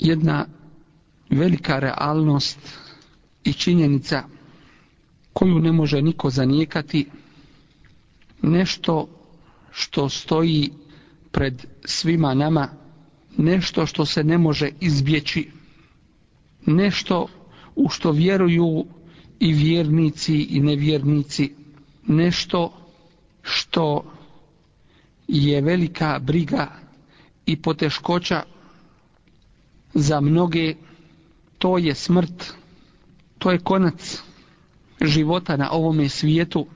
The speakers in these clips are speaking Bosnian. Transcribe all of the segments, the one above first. jedna velika realnost i činjenica koju ne može niko zanijekati, nešto što stoji pred svima nama, nešto što se ne može izbjeći, nešto u što vjeruju i vjernici i nevjernici, nešto što je velika briga i poteškoća za mnoge to je smrt, to je konac života na ovome svijetu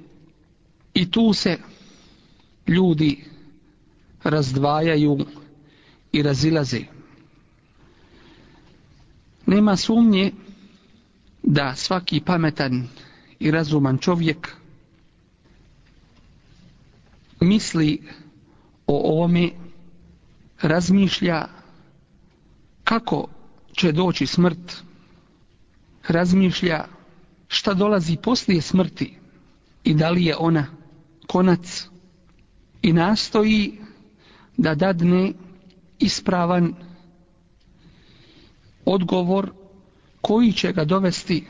i tu se ljudi razdvajaju i razilaze. Nema sumnje da svaki pametan i razuman čovjek misli o ovome, razmišlja kako će doći smrt, razmišlja šta dolazi poslije smrti i da li je ona konac i nastoji da dadne ispravan odgovor koji će ga dovesti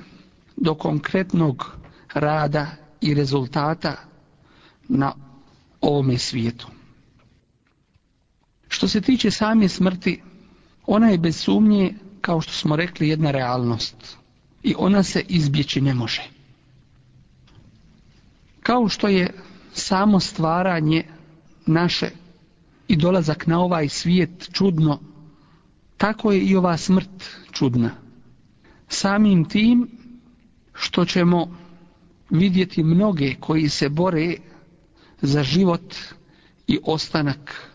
do konkretnog rada i rezultata na ovome svijetu. Što se tiče same smrti, ona je bez sumnje, kao što smo rekli, jedna realnost i ona se izbjeći ne može. Kao što je samo stvaranje naše i dolazak na ovaj svijet čudno, tako je i ova smrt čudna. Samim tim što ćemo vidjeti mnoge koji se bore za život i ostanak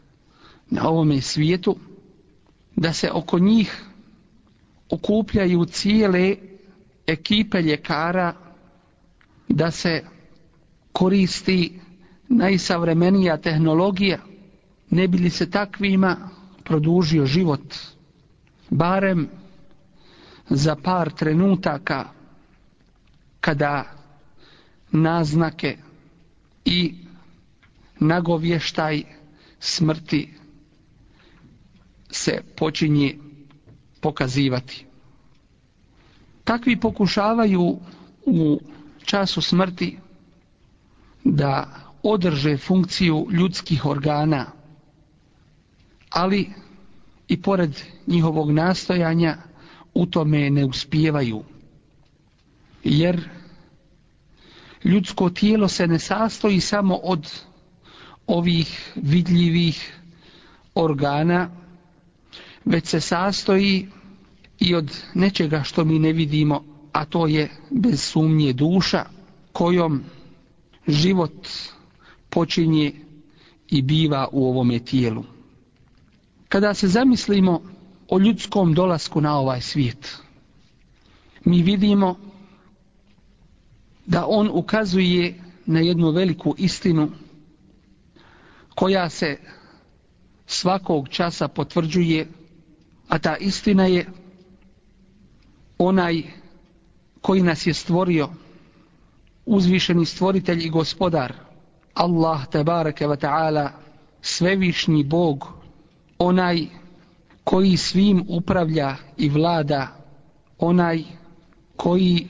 na ovome svijetu, da se oko njih okupljaju cijele ekipe ljekara da se koristi najsavremenija tehnologija ne bi li se takvima produžio život barem za par trenutaka kada naznake i nagovještaj smrti se počinje pokazivati. Takvi pokušavaju u času smrti da održe funkciju ljudskih organa, ali i pored njihovog nastojanja u tome ne uspijevaju. Jer ljudsko tijelo se ne sastoji samo od ovih vidljivih organa već se sastoji i od nečega što mi ne vidimo, a to je bez sumnje duša kojom život počinje i biva u ovome tijelu. Kada se zamislimo o ljudskom dolasku na ovaj svijet, mi vidimo da on ukazuje na jednu veliku istinu koja se svakog časa potvrđuje a ta istina je onaj koji nas je stvorio, uzvišeni stvoritelj i gospodar, Allah tabaraka wa ta'ala, svevišnji Bog, onaj koji svim upravlja i vlada, onaj koji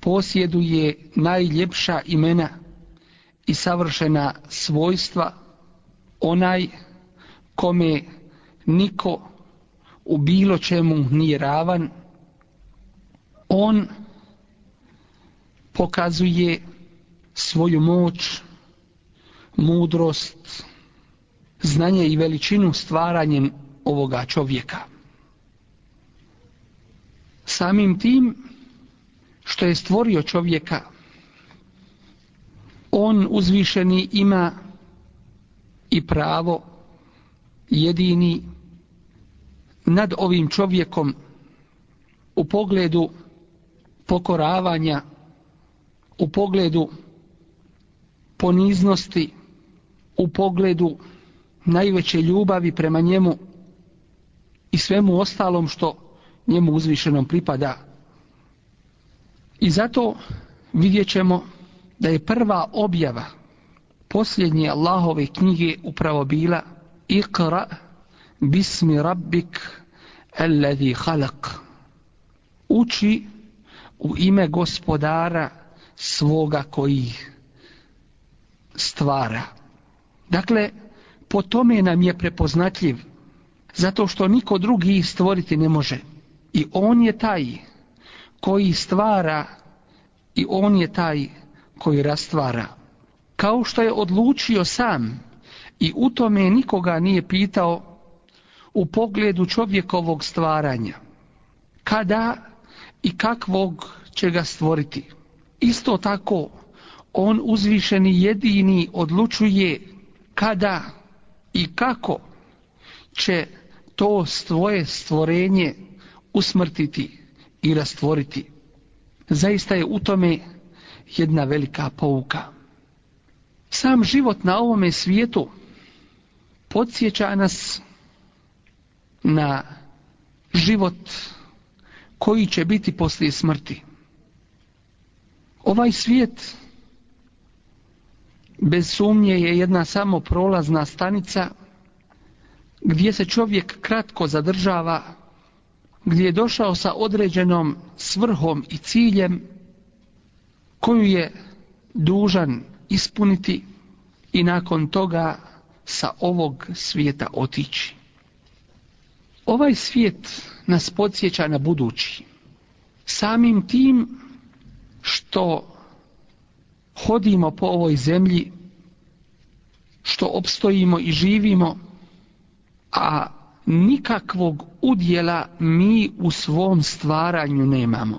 posjeduje najljepša imena i savršena svojstva, onaj kome niko u bilo čemu nije ravan, on pokazuje svoju moć, mudrost, znanje i veličinu stvaranjem ovoga čovjeka. Samim tim što je stvorio čovjeka, on uzvišeni ima i pravo jedini nad ovim čovjekom u pogledu pokoravanja, u pogledu poniznosti, u pogledu najveće ljubavi prema njemu i svemu ostalom što njemu uzvišenom pripada. I zato vidjet ćemo da je prva objava posljednje Allahove knjige upravo bila Iqra Bismi rabbik alladhi halak. Uči u ime gospodara svoga koji stvara. Dakle, po tome nam je prepoznatljiv, zato što niko drugi stvoriti ne može. I on je taj koji stvara i on je taj koji rastvara. Kao što je odlučio sam i u tome nikoga nije pitao u pogledu čovjekovog stvaranja, kada i kakvog će ga stvoriti. Isto tako, on uzvišeni jedini odlučuje kada i kako će to svoje stvorenje usmrtiti i rastvoriti. Zaista je u tome jedna velika pouka. Sam život na ovome svijetu podsjeća nas na život koji će biti poslije smrti. Ovaj svijet bez sumnje je jedna samo prolazna stanica gdje se čovjek kratko zadržava, gdje je došao sa određenom svrhom i ciljem koju je dužan ispuniti i nakon toga sa ovog svijeta otići. Ovaj svijet nas podsjeća na budući. Samim tim što hodimo po ovoj zemlji, što opstojimo i živimo, a nikakvog udjela mi u svom stvaranju nemamo.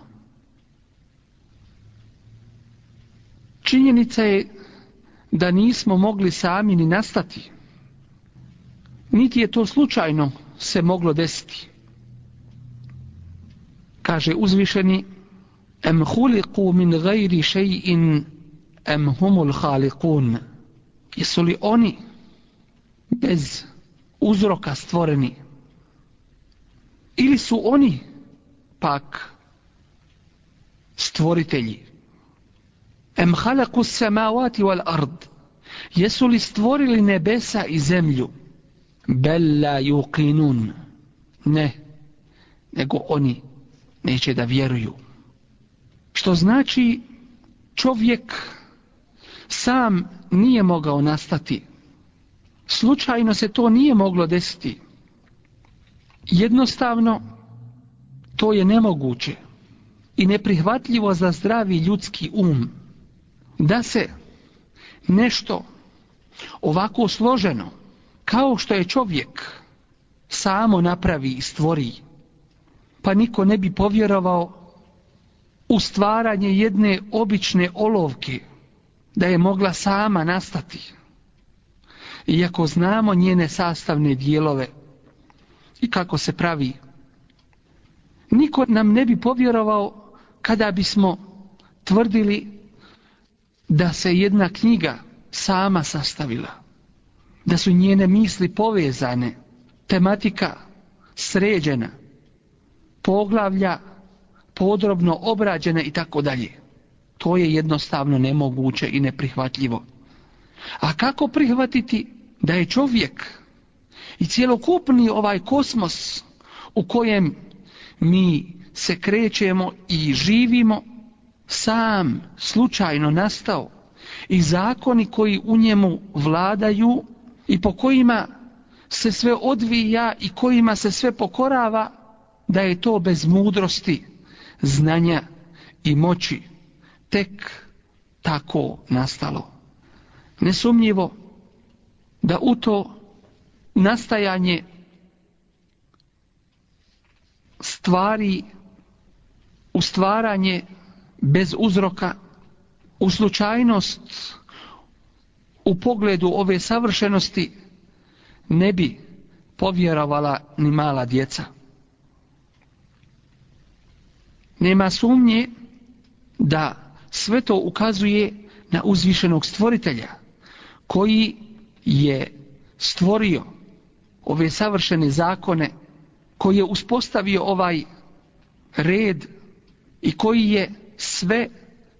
Činjenica je da nismo mogli sami ni nastati. Niti je to slučajno se moglo desiti? Kaže uzvišeni Em huliku min gajri šeji'in em humul halikun. Jesu li oni bez uzroka stvoreni? Ili su oni pak stvoritelji? Em halaku samavati wal ard. Jesu li stvorili nebesa i zemlju? bella la yuqinun ne nego oni neće da vjeruju što znači čovjek sam nije mogao nastati slučajno se to nije moglo desiti jednostavno to je nemoguće i neprihvatljivo za zdravi ljudski um da se nešto ovako složeno kao što je čovjek samo napravi i stvori, pa niko ne bi povjerovao u stvaranje jedne obične olovke, da je mogla sama nastati. Iako znamo njene sastavne dijelove i kako se pravi, niko nam ne bi povjerovao kada bismo tvrdili da se jedna knjiga sama sastavila da su njene misli povezane, tematika sređena, poglavlja podrobno obrađena i tako dalje. To je jednostavno nemoguće i neprihvatljivo. A kako prihvatiti da je čovjek i cjelokupni ovaj kosmos u kojem mi se krećemo i živimo sam slučajno nastao i zakoni koji u njemu vladaju i po kojima se sve odvija i kojima se sve pokorava, da je to bez mudrosti, znanja i moći tek tako nastalo. Nesumnjivo da u to nastajanje stvari u stvaranje bez uzroka, u slučajnost u pogledu ove savršenosti ne bi povjerovala ni mala djeca. Nema sumnje da sve to ukazuje na uzvišenog stvoritelja koji je stvorio ove savršene zakone, koji je uspostavio ovaj red i koji je sve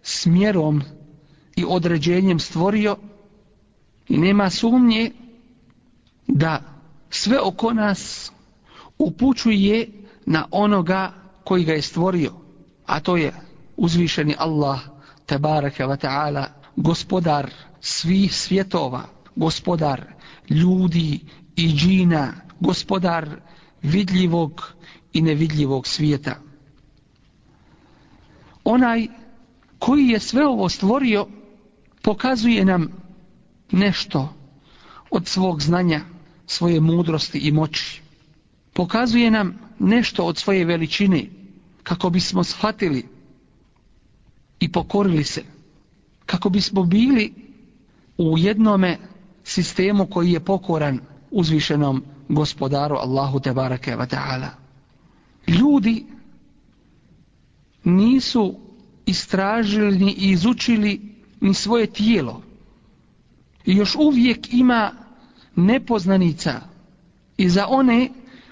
smjerom i određenjem stvorio i nema sumnje da sve oko nas upućuje na onoga koji ga je stvorio, a to je uzvišeni Allah, tabaraka wa ta'ala, gospodar svih svjetova, gospodar ljudi i džina, gospodar vidljivog i nevidljivog svijeta. Onaj koji je sve ovo stvorio, pokazuje nam nešto od svog znanja, svoje mudrosti i moći. Pokazuje nam nešto od svoje veličine kako bismo shvatili i pokorili se, kako bismo bili u jednome sistemu koji je pokoran uzvišenom gospodaru Allahu te barake wa ta'ala. Ljudi nisu istražili ni izučili ni svoje tijelo, i još uvijek ima nepoznanica i za one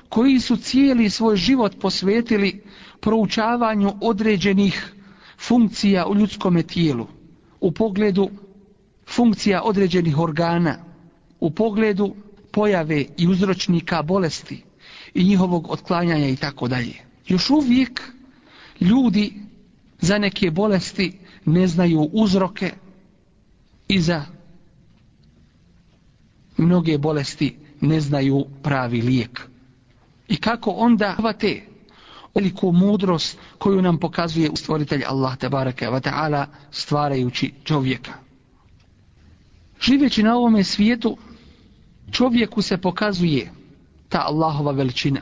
koji su cijeli svoj život posvetili proučavanju određenih funkcija u ljudskome tijelu, u pogledu funkcija određenih organa, u pogledu pojave i uzročnika bolesti i njihovog otklanjanja i tako dalje. Još uvijek ljudi za neke bolesti ne znaju uzroke i za mnoge bolesti ne znaju pravi lijek. I kako onda hvate veliku mudrost koju nam pokazuje stvoritelj Allah tabaraka wa ta'ala stvarajući čovjeka. Živeći na ovome svijetu, čovjeku se pokazuje ta Allahova veličina.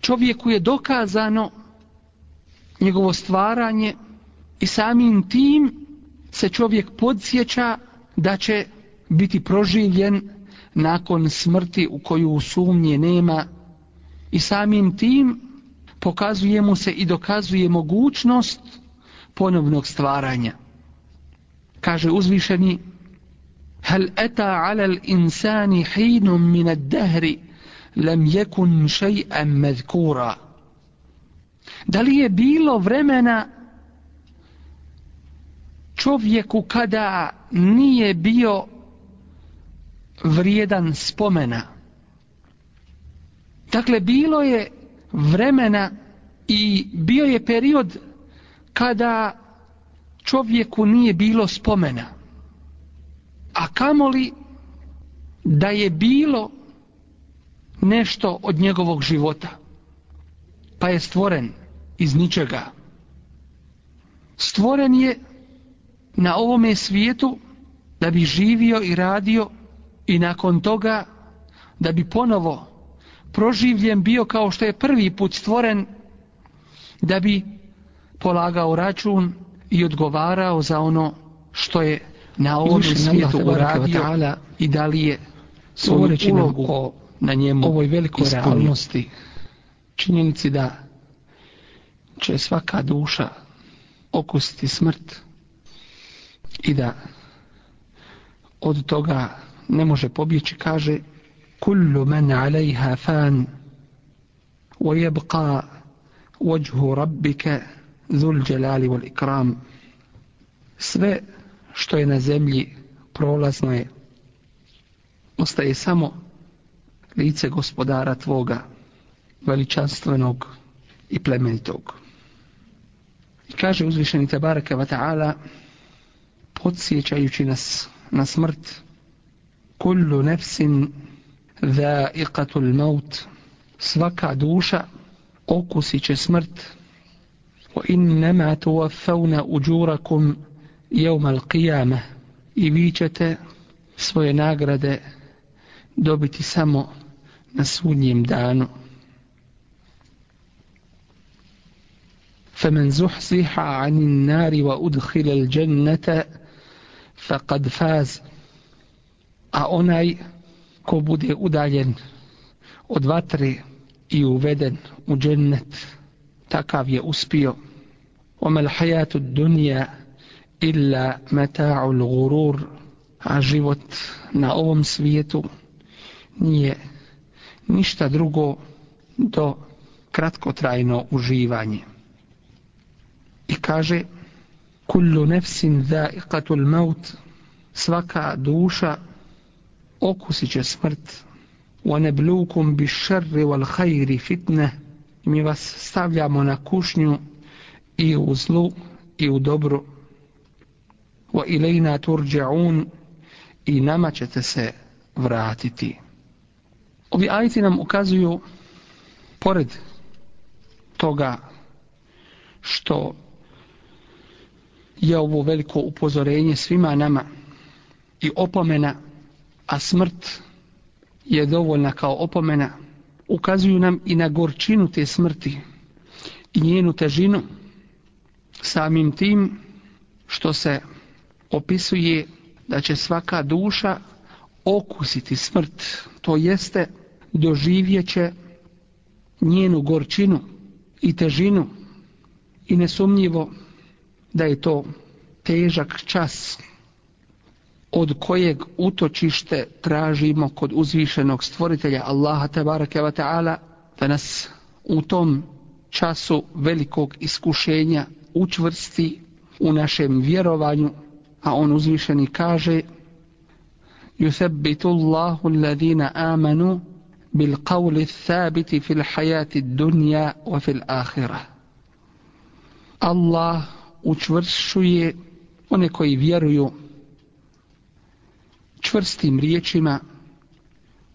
Čovjeku je dokazano njegovo stvaranje i samim tim se čovjek podsjeća da će biti proživljen nakon smrti u koju sumnje nema i samim tim pokazuje mu se i dokazuje mogućnost ponovnog stvaranja. Kaže uzvišeni Hal eta ala insani hinum min ad-dahri lam yakun shay'an Da li je bilo vremena čovjeku kada nije bio vrijedan spomena. Dakle, bilo je vremena i bio je period kada čovjeku nije bilo spomena. A kamoli da je bilo nešto od njegovog života. Pa je stvoren iz ničega. Stvoren je na ovome svijetu da bi živio i radio i nakon toga da bi ponovo proživljen bio kao što je prvi put stvoren da bi polagao račun i odgovarao za ono što je na ovom svijetu uradio i da li je svoju ulogu na njemu ovoj velikoj realnosti činjenici da će svaka duša okusiti smrt i da od toga ne može pobjeći, kaže Kullu man alejha fan wa yabqa wajhu rabbika zul jalali wal ikram Sve što je na zemlji prolazno je ostaje samo lice gospodara tvoga veličanstvenog i plemenitog. I kaže uzvišeni Tebareke ta'ala podsjećajući nas na smrt كل نفس ذائقة الموت سبكا دوشا أوكسي تشسمرت وإنما توفون أجوركم يوم القيامة إبيجة سوية ناغردة دوبتي سمو نسونيم دانو فمن زحزح عن النار وأدخل الجنة فقد فاز a onaj ko bude udaljen od vatre i uveden u džennet, takav je uspio. Omel hajatu dunija illa mata'ul gurur, a život na ovom svijetu nije ništa drugo do kratkotrajno uživanje. I kaže, kullu nefsin dha'iqatul maut, svaka duša okusit će smrt. وَنَبْلُوكُمْ بِشَرِّ وَالْخَيْرِ fitne Mi vas stavljamo na kušnju i u zlu i u dobru. وَإِلَيْنَا تُرْجَعُونَ I nama ćete se vratiti. Ovi ajci nam ukazuju, pored toga što je ovo veliko upozorenje svima nama i opomena a smrt je dovoljna kao opomena, ukazuju nam i na gorčinu te smrti i njenu težinu samim tim što se opisuje da će svaka duša okusiti smrt, to jeste doživjet će njenu gorčinu i težinu i nesumnjivo da je to težak čas od kojeg utočište tražimo kod uzvišenog stvoritelja Allaha tabaraka wa ta'ala da nas u tom času velikog iskušenja učvrsti u našem vjerovanju a on uzvišeni kaže يثبت amanu bil آمنوا thabiti fil في الحياة wa fil Ahira. Allah učvršuje one koji vjeruju čvrstim riječima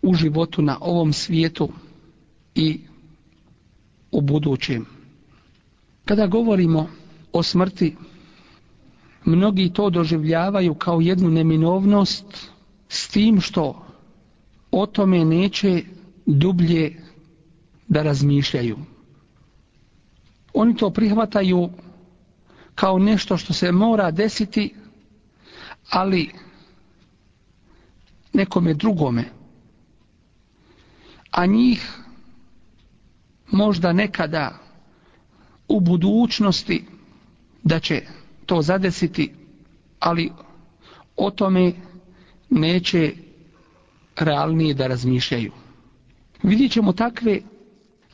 u životu na ovom svijetu i u budućem. Kada govorimo o smrti, mnogi to doživljavaju kao jednu neminovnost s tim što o tome neće dublje da razmišljaju. Oni to prihvataju kao nešto što se mora desiti, ali nekome drugome, a njih možda nekada u budućnosti da će to zadesiti, ali o tome neće realnije da razmišljaju. Vidjet ćemo takve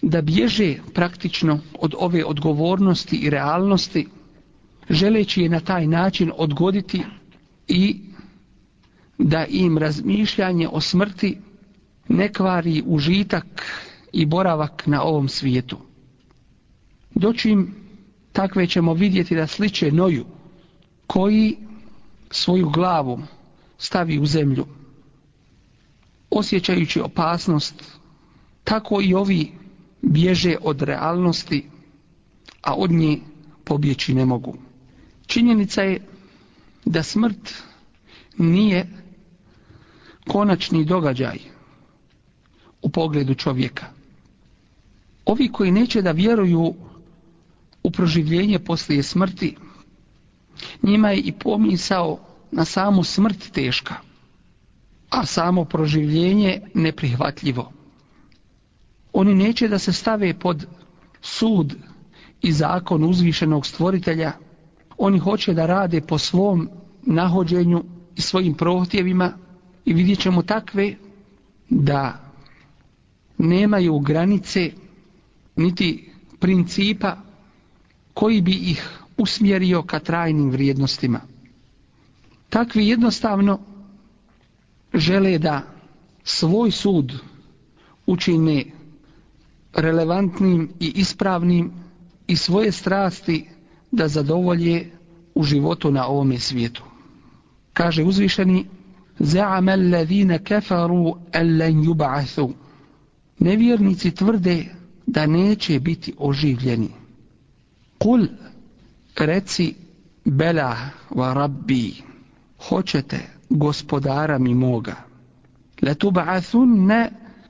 da bježe praktično od ove odgovornosti i realnosti, želeći je na taj način odgoditi i da im razmišljanje o smrti ne kvari užitak i boravak na ovom svijetu. Dočim takve ćemo vidjeti da sliče noju koji svoju glavu stavi u zemlju. Osjećajući opasnost, tako i ovi bježe od realnosti, a od nje pobjeći ne mogu. Činjenica je da smrt nije konačni događaj u pogledu čovjeka. Ovi koji neće da vjeruju u proživljenje poslije smrti, njima je i pomisao na samu smrt teška, a samo proživljenje neprihvatljivo. Oni neće da se stave pod sud i zakon uzvišenog stvoritelja, oni hoće da rade po svom nahođenju i svojim prohtjevima, i vidjet ćemo takve da nemaju granice niti principa koji bi ih usmjerio ka trajnim vrijednostima. Takvi jednostavno žele da svoj sud učine relevantnim i ispravnim i svoje strasti da zadovolje u životu na ovome svijetu. Kaže uzvišeni Za'ama alladhina kafaru lan yub'athu. Nevjernici tvrde da neće biti oživljeni. Kul reci bela wa rabbi. Hoćete gospodara mi moga. tub'athunna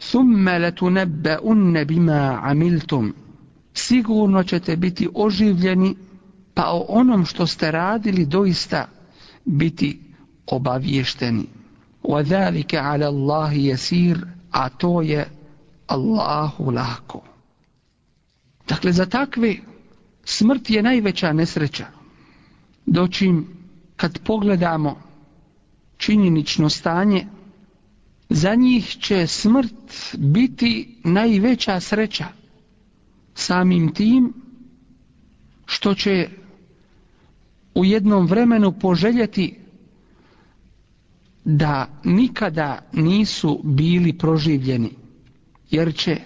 thumma ne bima amiltum. Sigurno ćete biti oživljeni, pa o onom što ste radili doista biti obaviješteni. وَذَلِكَ عَلَى اللَّهِ يَسِيرُ A to je Allahu lako. Dakle, za takve smrt je najveća nesreća. Dočim kad pogledamo činjenično stanje, za njih će smrt biti najveća sreća. Samim tim što će u jednom vremenu poželjeti da nikada nisu bili proživljeni jer će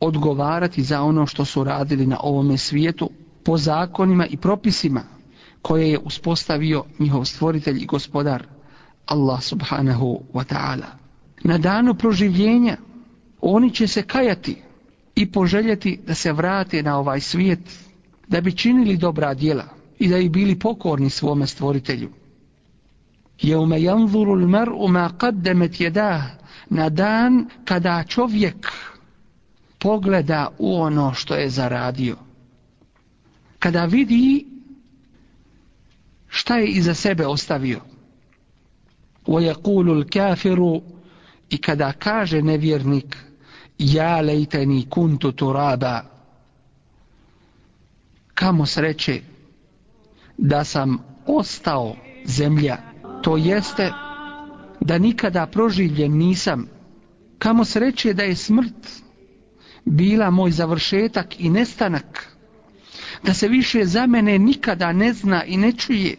odgovarati za ono što su radili na ovome svijetu po zakonima i propisima koje je uspostavio njihov stvoritelj i gospodar Allah subhanahu wa ta'ala. Na danu proživljenja oni će se kajati i poželjeti da se vrate na ovaj svijet da bi činili dobra djela i da bi bili pokorni svome stvoritelju يوم janzuru المرء ma قدمت jedah. Na dan kada čovjek pogleda u ono što je zaradio. Kada vidi šta je iza sebe ostavio. وَيَقُولُ الْكَافِرُ I kada kaže nevjernik Ja lejteni kuntu turaba Kamo sreće da sam ostao zemlja to jeste da nikada proživljen nisam, kamo sreće da je smrt bila moj završetak i nestanak, da se više za mene nikada ne zna i ne čuje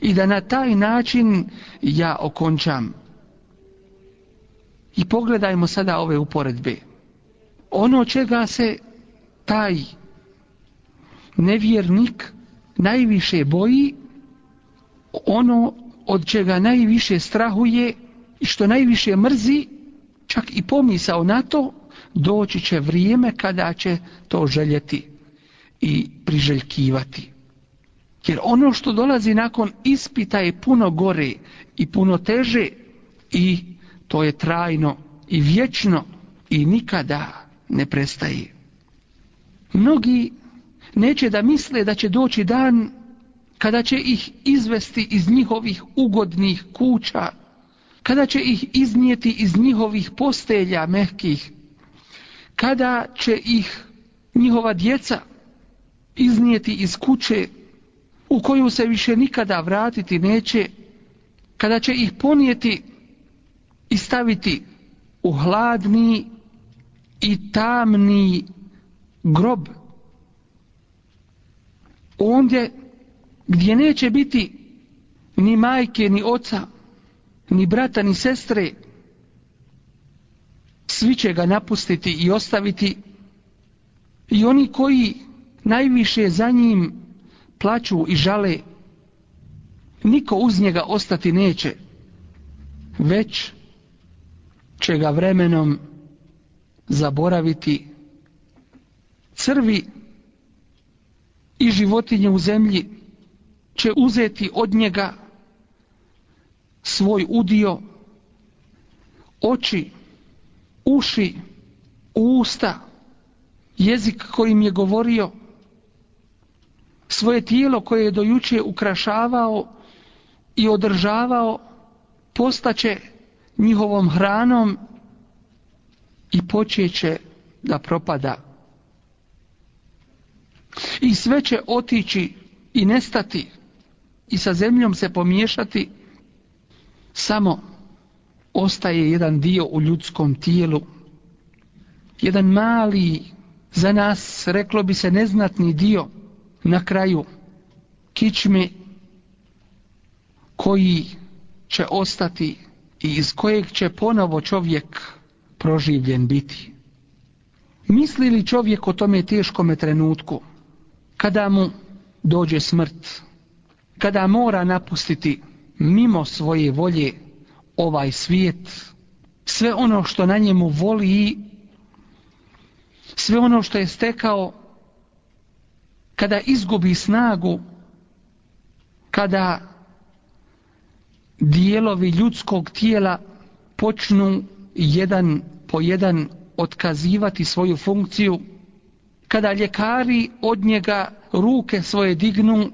i da na taj način ja okončam. I pogledajmo sada ove uporedbe. Ono čega se taj nevjernik najviše boji, ono od čega najviše strahuje i što najviše mrzi, čak i pomisao na to, doći će vrijeme kada će to željeti i priželjkivati. Jer ono što dolazi nakon ispita je puno gore i puno teže i to je trajno i vječno i nikada ne prestaje. Mnogi neće da misle da će doći dan kada će ih izvesti iz njihovih ugodnih kuća, kada će ih iznijeti iz njihovih postelja mehkih, kada će ih njihova djeca iznijeti iz kuće u koju se više nikada vratiti neće, kada će ih ponijeti i staviti u hladni i tamni grob. Ondje gdje neće biti ni majke, ni oca, ni brata, ni sestre, svi će ga napustiti i ostaviti i oni koji najviše za njim plaću i žale, niko uz njega ostati neće, već će ga vremenom zaboraviti crvi i životinje u zemlji će uzeti od njega svoj udio oči, uši, usta, jezik kojim je govorio, svoje tijelo koje je dojuče ukrašavao i održavao, postaće njihovom hranom i počeće da propada. I sve će otići i nestati i sa zemljom se pomiješati, samo ostaje jedan dio u ljudskom tijelu, jedan mali, za nas reklo bi se neznatni dio na kraju kičme koji će ostati i iz kojeg će ponovo čovjek proživljen biti. Misli li čovjek o tome teškome trenutku, kada mu dođe smrt, kada mora napustiti mimo svoje volje ovaj svijet, sve ono što na njemu voli i sve ono što je stekao kada izgubi snagu, kada dijelovi ljudskog tijela počnu jedan po jedan otkazivati svoju funkciju, kada ljekari od njega ruke svoje dignu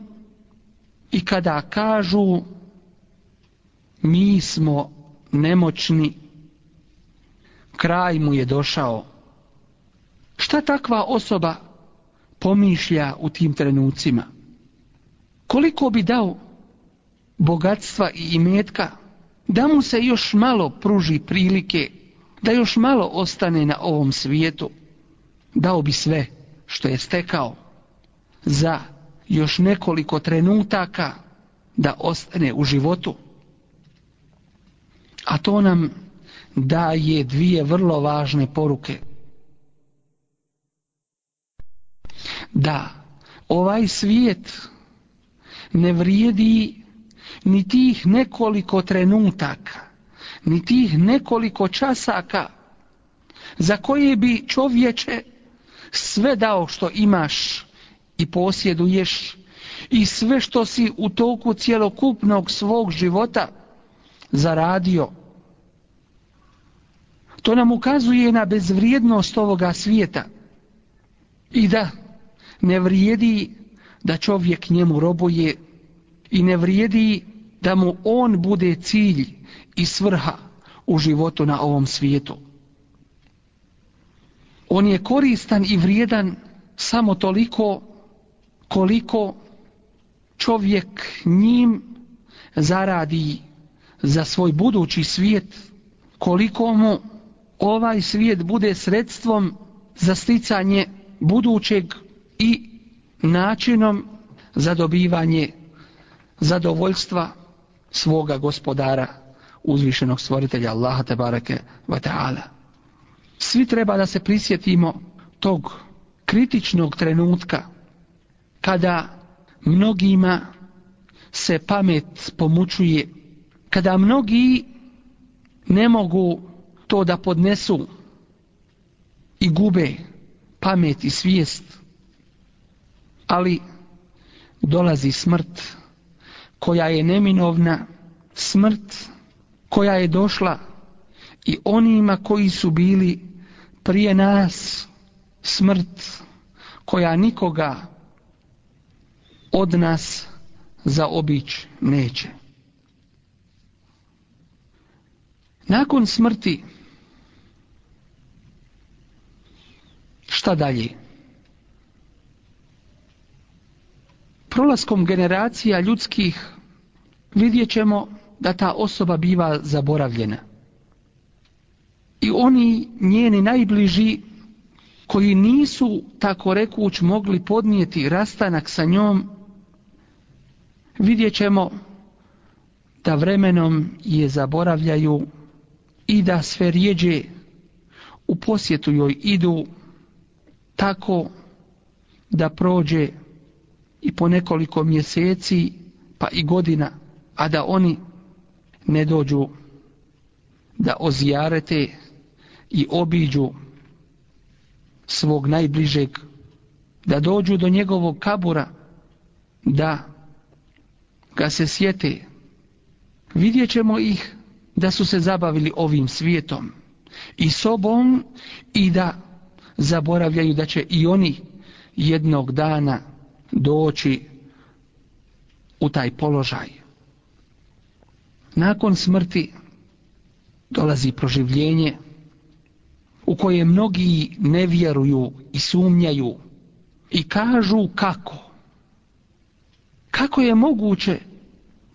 i kada kažu mi smo nemoćni, kraj mu je došao. Šta takva osoba pomišlja u tim trenucima? Koliko bi dao bogatstva i imetka da mu se još malo pruži prilike, da još malo ostane na ovom svijetu? Dao bi sve što je stekao za još nekoliko trenutaka da ostane u životu. A to nam daje dvije vrlo važne poruke. Da ovaj svijet ne vrijedi ni tih nekoliko trenutaka, ni tih nekoliko časaka za koje bi čovječe sve dao što imaš i posjeduješ i sve što si u toku cjelokupnog svog života zaradio. To nam ukazuje na bezvrijednost ovoga svijeta i da ne vrijedi da čovjek njemu robuje i ne vrijedi da mu on bude cilj i svrha u životu na ovom svijetu. On je koristan i vrijedan samo toliko koliko čovjek njim zaradi za svoj budući svijet, koliko mu ovaj svijet bude sredstvom za sticanje budućeg i načinom za dobivanje zadovoljstva svoga gospodara uzvišenog stvoritelja Allaha barake ve taala. Svi treba da se prisjetimo tog kritičnog trenutka kada mnogima se pamet pomučuje, kada mnogi ne mogu to da podnesu i gube pamet i svijest, ali dolazi smrt koja je neminovna, smrt koja je došla i onima koji su bili prije nas, smrt koja nikoga od nas za obić neće. Nakon smrti šta dalje? Prolaskom generacija ljudskih vidjet ćemo da ta osoba biva zaboravljena. I oni njeni najbliži koji nisu tako rekuć mogli podnijeti rastanak sa njom vidjet ćemo da vremenom je zaboravljaju i da sve rijeđe u posjetu joj idu tako da prođe i po nekoliko mjeseci pa i godina, a da oni ne dođu da ozijarete i obiđu svog najbližeg, da dođu do njegovog kabura, da kad se sjete, vidjet ćemo ih da su se zabavili ovim svijetom i sobom i da zaboravljaju da će i oni jednog dana doći u taj položaj. Nakon smrti dolazi proživljenje u koje mnogi ne vjeruju i sumnjaju i kažu kako kako je moguće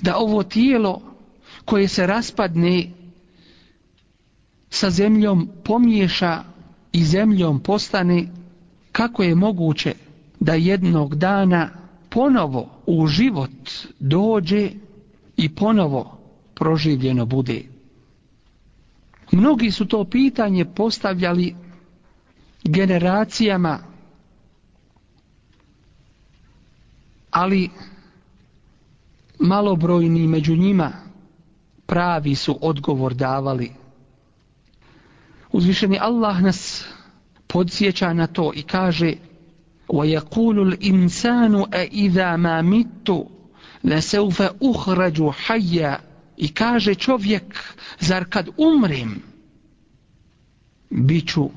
da ovo tijelo koje se raspadne sa zemljom pomiješa i zemljom postane, kako je moguće da jednog dana ponovo u život dođe i ponovo proživljeno bude. Mnogi su to pitanje postavljali generacijama, ali malobrojni među njima pravi su odgovor davali. Uzvišeni Allah nas podsjeća na to i kaže وَيَقُولُ الْإِنسَانُ أَإِذَا مَا مِتُّ لَسَوْفَ أُخْرَجُ حَيَّ I kaže čovjek, zar kad umrim, bit ću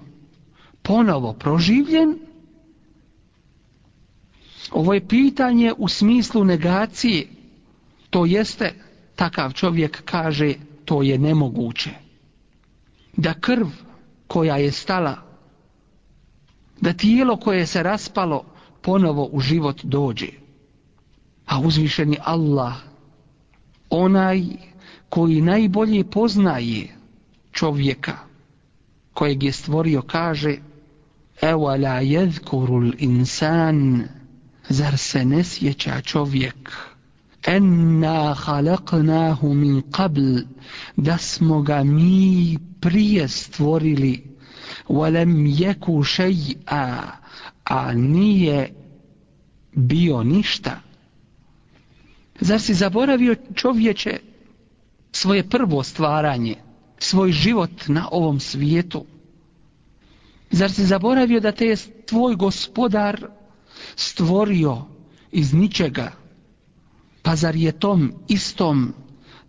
ponovo proživljen? Ovo je pitanje u smislu negacije to jeste, takav čovjek kaže, to je nemoguće. Da krv koja je stala, da tijelo koje se raspalo ponovo u život dođe. A uzvišeni Allah, onaj koji najbolje poznaje čovjeka kojeg je stvorio, kaže Ewa la jedkurul insan, zar se ne sjeća čovjek? enna na min qabl da smo ga mi prije stvorili walem jeku šeja a nije bio ništa zar si zaboravio čovječe svoje prvo stvaranje svoj život na ovom svijetu zar si zaboravio da te je tvoj gospodar stvorio iz ničega pa zar je tom istom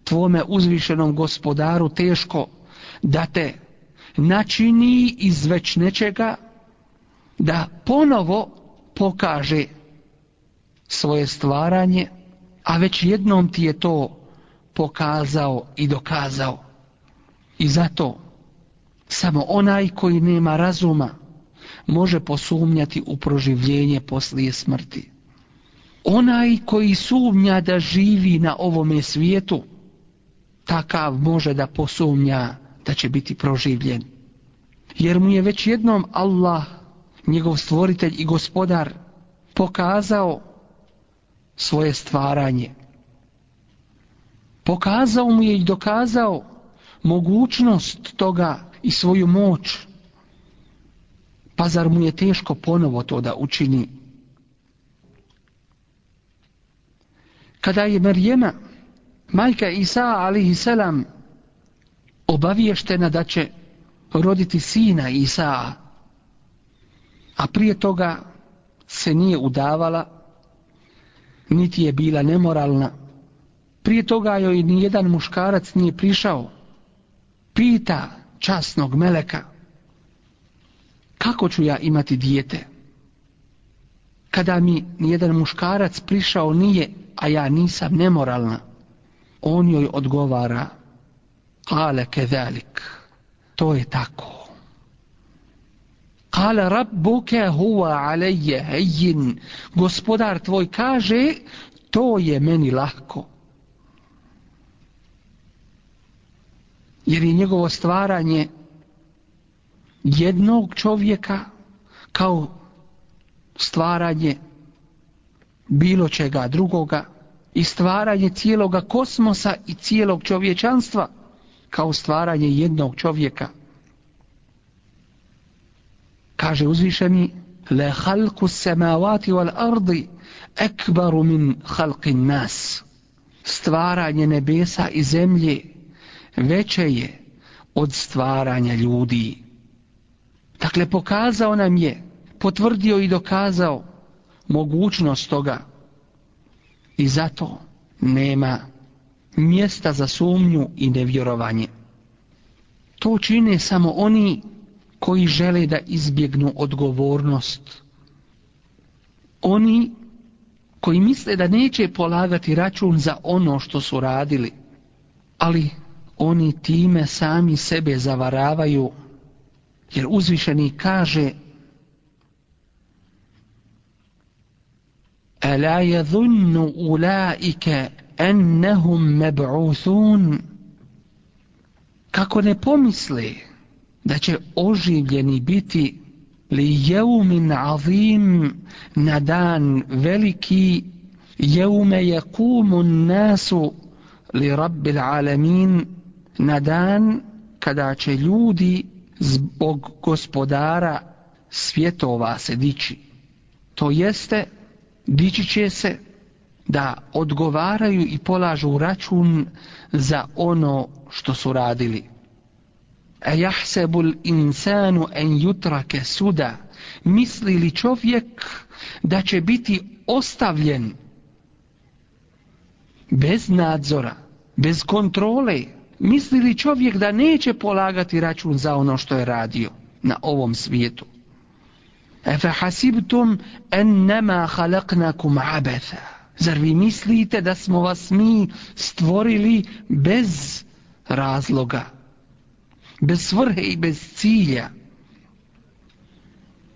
tvome uzvišenom gospodaru teško da te načini iz već nečega da ponovo pokaže svoje stvaranje, a već jednom ti je to pokazao i dokazao. I zato samo onaj koji nema razuma može posumnjati u proživljenje poslije smrti. Onaj koji sumnja da živi na ovome svijetu, takav može da posumnja da će biti proživljen. Jer mu je već jednom Allah, njegov stvoritelj i gospodar, pokazao svoje stvaranje. Pokazao mu je i dokazao mogućnost toga i svoju moć. Pa zar mu je teško ponovo to da učini? Kada je Marijema, majka Isa alihi selam, obaviještena da će roditi sina Isaa, a prije toga se nije udavala, niti je bila nemoralna. Prije toga joj nijedan muškarac nije prišao. Pita časnog meleka, kako ću ja imati dijete? Kada mi nijedan muškarac prišao nije a ja nisam nemoralna. On joj odgovara, kale velik, to je tako. Kale rabbuke huwa aleje hejin, gospodar tvoj kaže, to je meni lahko. Jer je njegovo stvaranje jednog čovjeka kao stvaranje bilo čega drugoga i stvaranje cijeloga kosmosa i cijelog čovječanstva kao stvaranje jednog čovjeka. Kaže uzvišeni, le halku semavati wal ardi ekbaru min nas. Stvaranje nebesa i zemlje veće je od stvaranja ljudi. Dakle, pokazao nam je, potvrdio i dokazao mogućnost toga i zato nema mjesta za sumnju i nevjerovanje. To čine samo oni koji žele da izbjegnu odgovornost. Oni koji misle da neće polagati račun za ono što su radili, ali oni time sami sebe zavaravaju, jer uzvišeni kaže ألا يظن أولئك أنهم مبعوثون kako ne pomisli da će oživljeni biti li jeumin azim na dan veliki jeume jakumu nasu li rabbil alamin na dan kada će ljudi zbog gospodara svjetova se To jeste dići će se da odgovaraju i polažu račun za ono što su radili. A jahsebu insanu en jutrake suda, misli li čovjek da će biti ostavljen bez nadzora, bez kontrole, misli li čovjek da neće polagati račun za ono što je radio na ovom svijetu. Efehasibtum ennema halaknakum abetha. Zar vi mislite da smo vas mi stvorili bez razloga, bez svrhe i bez cilja?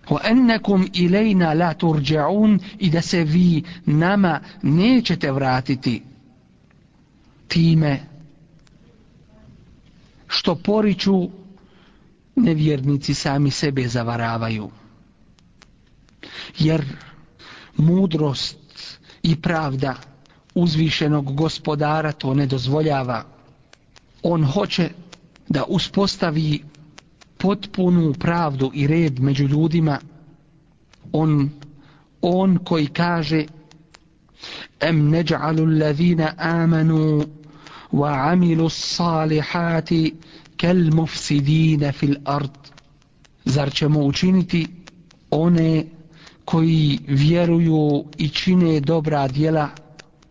وَأَنَّكُمْ إِلَيْنَا لَا تُرْجَعُونَ I da se vi nama nećete vratiti time što poriču nevjernici sami sebe zavaravaju jer mudrost i pravda uzvišenog gospodara to ne dozvoljava. On hoće da uspostavi potpunu pravdu i red među ljudima. On, on koji kaže Em neđa'alu allazina amanu wa amilu salihati kel mufsidine fil ard. Zar ćemo učiniti one koji vjeruju i čine dobra djela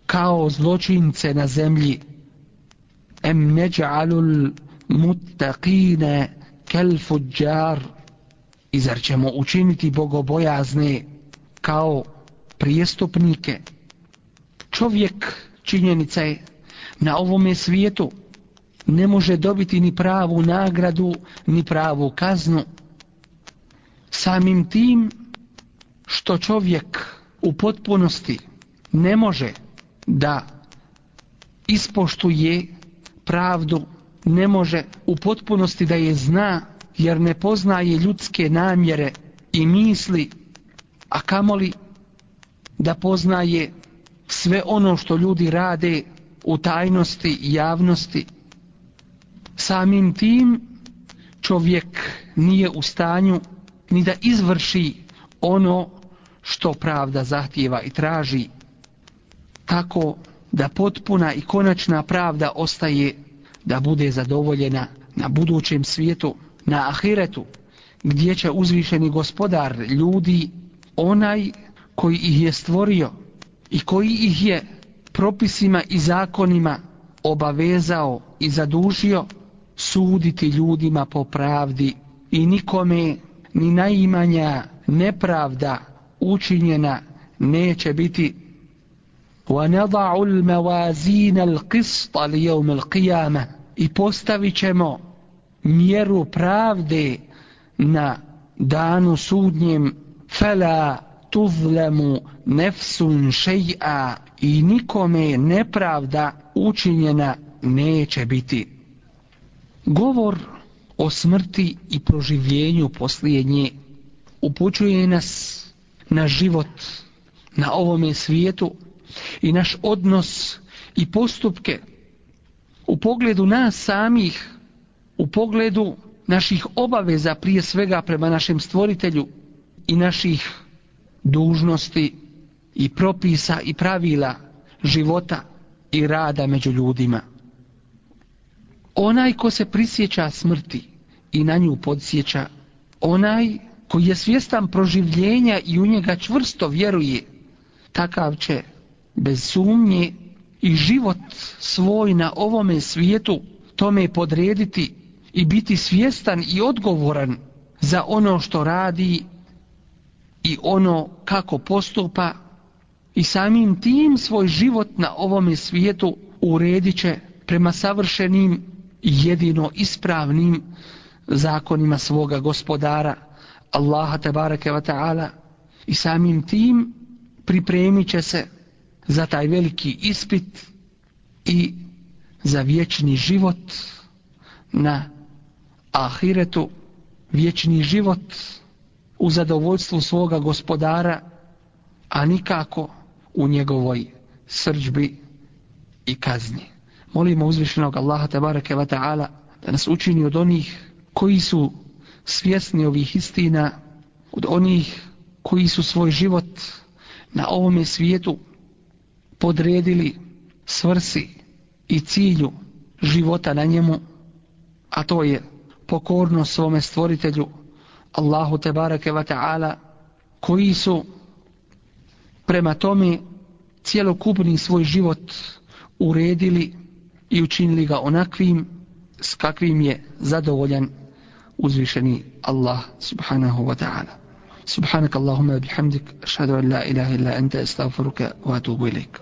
kao zločince na zemlji em neđalul muttaqine kel fuđar i zar ćemo učiniti bogobojazne kao prijestupnike čovjek činjenica je na ovome svijetu ne može dobiti ni pravu nagradu ni pravu kaznu samim tim što čovjek u potpunosti ne može da ispoštuje pravdu, ne može u potpunosti da je zna jer ne poznaje ljudske namjere i misli, a kamoli da poznaje sve ono što ljudi rade u tajnosti i javnosti. Samim tim čovjek nije u stanju ni da izvrši ono što pravda zahtjeva i traži tako da potpuna i konačna pravda ostaje da bude zadovoljena na budućem svijetu, na ahiretu, gdje će uzvišeni gospodar ljudi, onaj koji ih je stvorio i koji ih je propisima i zakonima obavezao i zadužio suditi ljudima po pravdi i nikome ni najmanja nepravda učinjena neće biti وَنَضَعُ الْمَوَازِينَ الْقِسْطَ لِيَوْمِ الْقِيَامَةِ I postavit ćemo mjeru pravde na danu sudnjem فَلَا tuzlemu nefsun šeja i nikome nepravda učinjena neće biti. Govor o smrti i proživljenju nje upućuje nas na život na ovome svijetu i naš odnos i postupke u pogledu nas samih, u pogledu naših obaveza prije svega prema našem stvoritelju i naših dužnosti i propisa i pravila života i rada među ljudima. Onaj ko se prisjeća smrti i na nju podsjeća, onaj koji je svjestan proživljenja i u njega čvrsto vjeruje, takav će bez sumnje i život svoj na ovome svijetu tome podrediti i biti svjestan i odgovoran za ono što radi i ono kako postupa i samim tim svoj život na ovome svijetu uredit će prema savršenim i jedino ispravnim zakonima svoga gospodara Allaha tebareke wa taala i samim tim pripremit će se za taj veliki ispit i za vječni život na ahiretu vječni život u zadovoljstvu svoga gospodara a nikako u njegovoj srđbi i kazni. Molimo uzvišenog Allaha tabaraka wa ta'ala da nas učini od onih koji su svjesni ovih istina od onih koji su svoj život na ovome svijetu podredili svrsi i cilju života na njemu, a to je pokornost svome stvoritelju Allahu Tebareke wa taala koji su prema tome cjelokupni svoj život uredili i učinili ga onakvim s kakvim je zadovoljan وزلشني الله سبحانه وتعالى سبحانك اللهم بحمدك أشهد أن لا إله إلا أنت أستغفرك وأتوب إليك